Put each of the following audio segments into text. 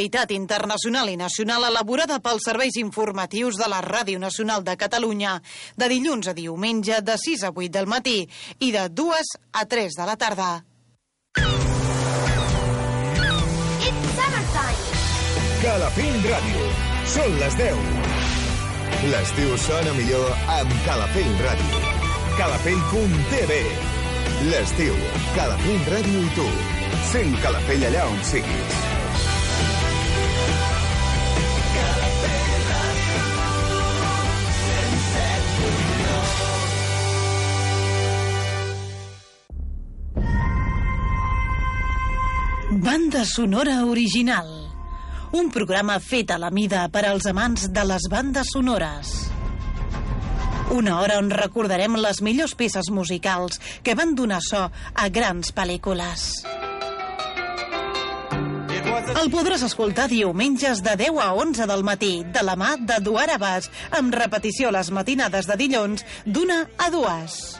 L'actualitat internacional i nacional elaborada pels serveis informatius de la Ràdio Nacional de Catalunya de dilluns a diumenge de 6 a 8 del matí i de 2 a 3 de la tarda. It's summertime. Calafell Ràdio. Són les 10. L'estiu sona millor amb Calafell Ràdio. Calafell.tv. L'estiu, Calafell Ràdio i tu. Sent Calafell allà on siguis. Banda sonora original. Un programa fet a la mida per als amants de les bandes sonores. Una hora on recordarem les millors peces musicals que van donar so a grans pel·lícules. El podràs escoltar diumenges de 10 a 11 del matí, de la mà d'Eduard Abàs, amb repetició les matinades de dilluns d'una a dues.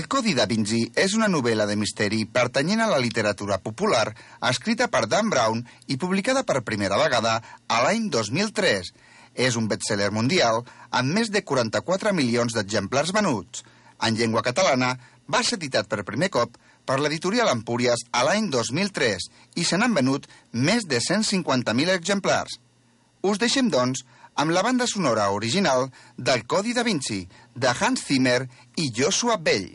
El Codi da Vinci és una novel·la de misteri pertanyent a la literatura popular, escrita per Dan Brown i publicada per primera vegada a l'any 2003. És un best-seller mundial amb més de 44 milions d'exemplars venuts. En llengua catalana, va ser editat per primer cop per l'editorial Empúries a l'any 2003 i se n'han venut més de 150.000 exemplars. Us deixem, doncs, amb la banda sonora original del Codi da Vinci, de Hans Zimmer i Joshua Bell.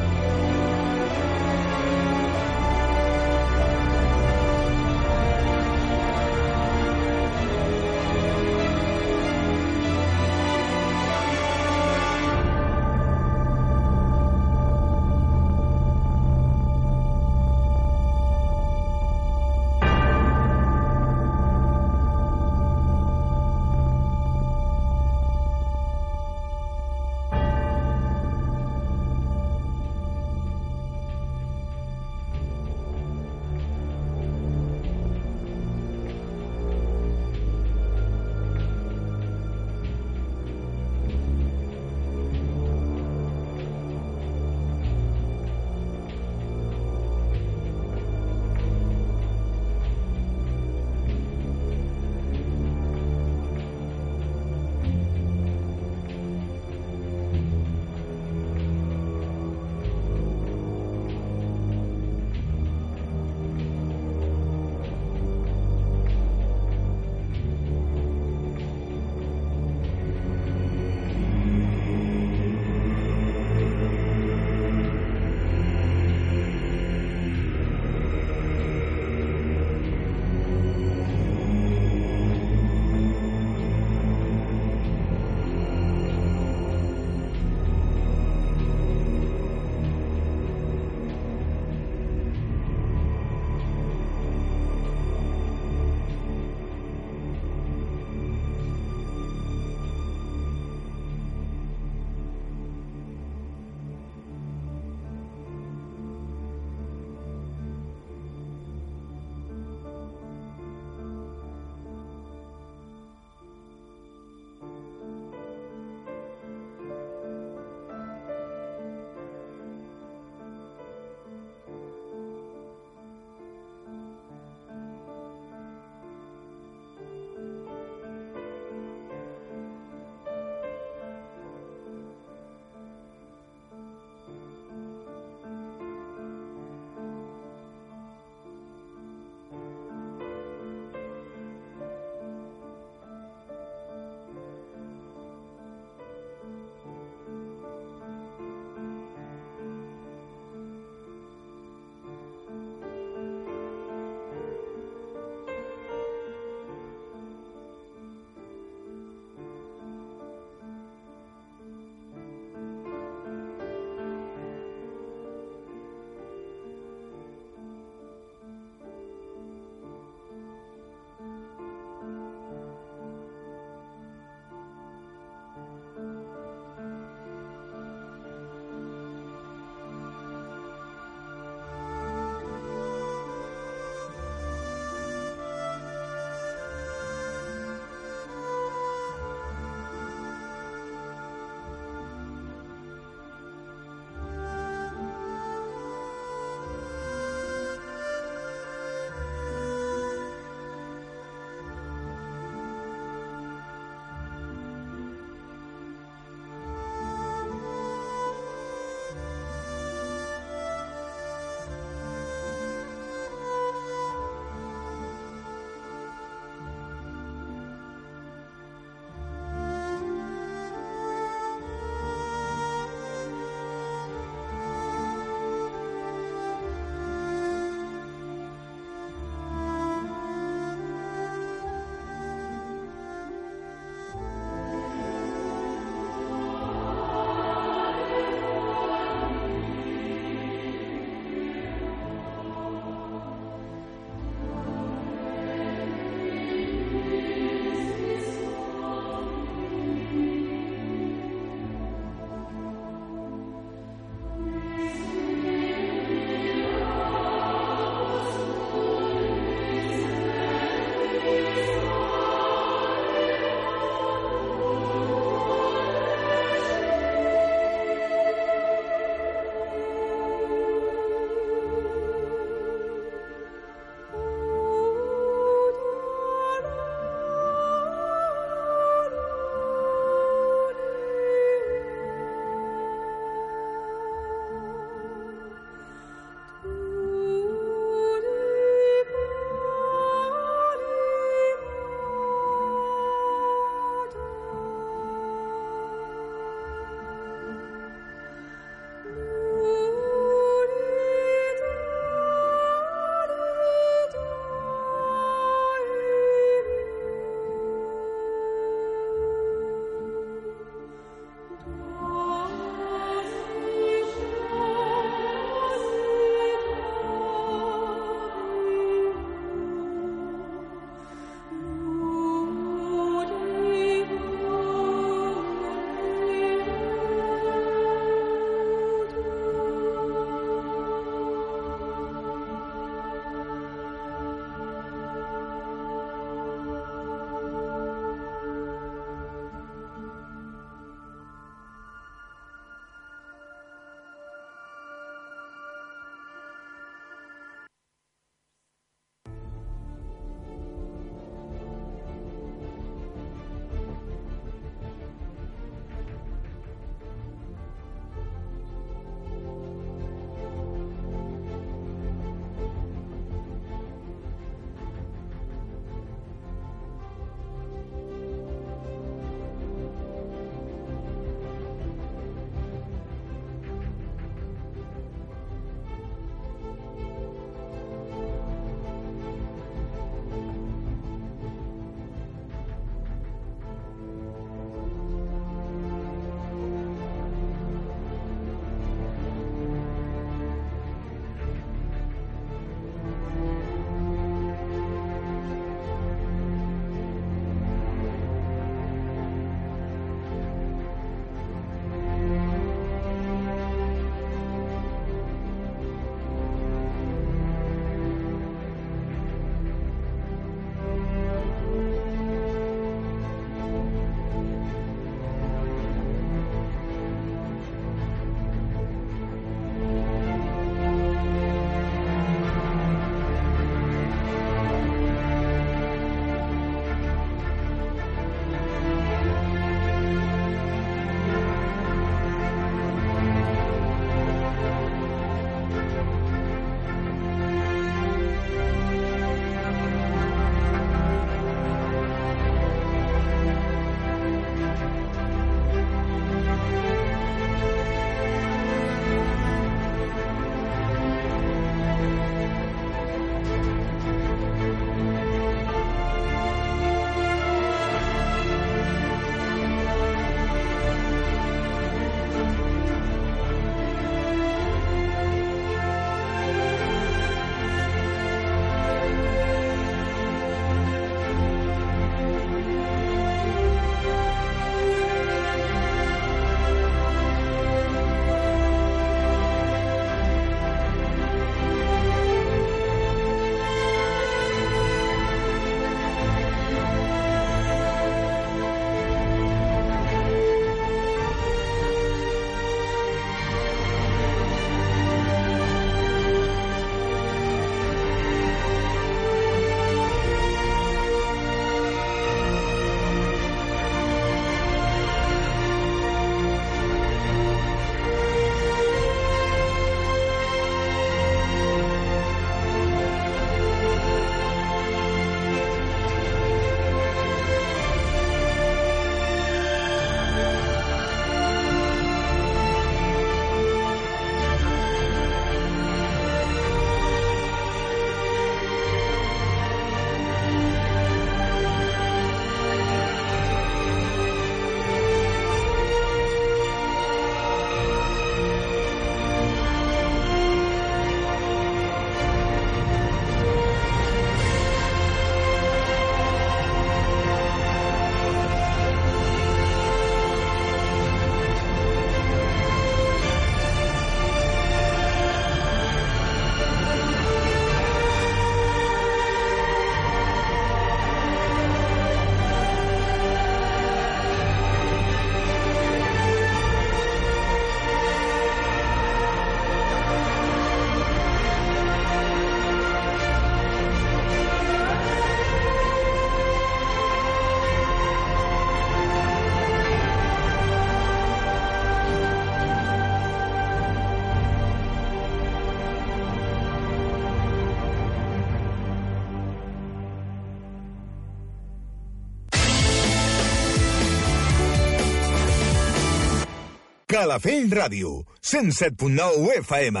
Calafell Ràdio, 107.9 FM.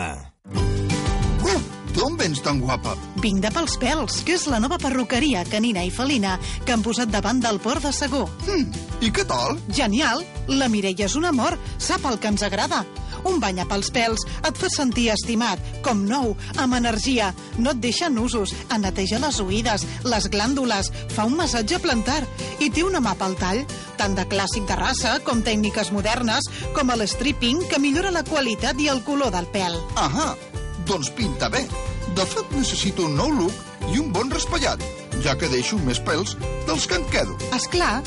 Uh, d'on vens tan guapa? Vinc de pels pèls, que és la nova perruqueria canina i felina que han posat davant del port de Segó. Hm, I què tal? Genial! La Mireia és un amor, sap el que ens agrada. Un bany a pels pèls et fa sentir estimat, com nou, amb energia. No et deixa nusos, et neteja les oïdes, les glàndules, fa un massatge plantar i té una mà pel tall, tant de clàssic de raça com tècniques modernes, com el stripping, que millora la qualitat i el color del pèl. Ahà, doncs pinta bé. De fet, necessito un nou look i un bon raspallat, ja que deixo més pèls dels que en quedo. És clar.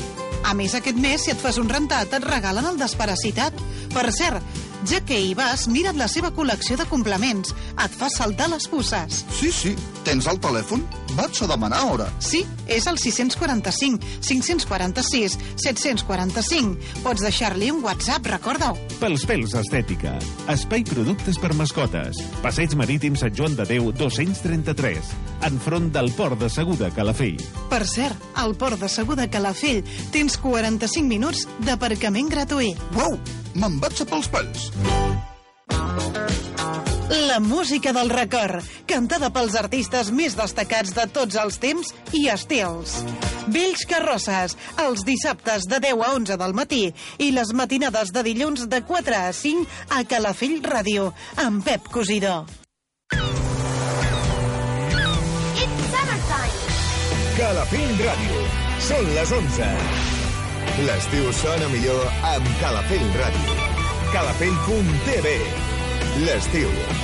A més, aquest mes, si et fas un rentat, et regalen el desparasitat. Per cert, ja que hi vas, mira't la seva col·lecció de complements. Et fa saltar les pusses. Sí, sí, tens el telèfon? Vaig a demanar hora. Sí, és el 645 546 745. Pots deixar-li un WhatsApp, recorda-ho. Pels pèls estètica. Espai productes per mascotes. Passeig marítim Sant Joan de Déu 233. Enfront del port de Segur de Calafell. Per cert, al port de Segur de Calafell tens 45 minuts d'aparcament gratuït. Uau, me'n vaig a pels pèls. La música del record, cantada pels artistes més destacats de tots els temps i estils. Vells Carrosses, els dissabtes de 10 a 11 del matí i les matinades de dilluns de 4 a 5 a Calafell Ràdio, amb Pep Cosidó. It's summertime. Calafell Ràdio. Són les 11. L'estiu sona millor amb Calafell Ràdio. Calafell.tv. L'estiu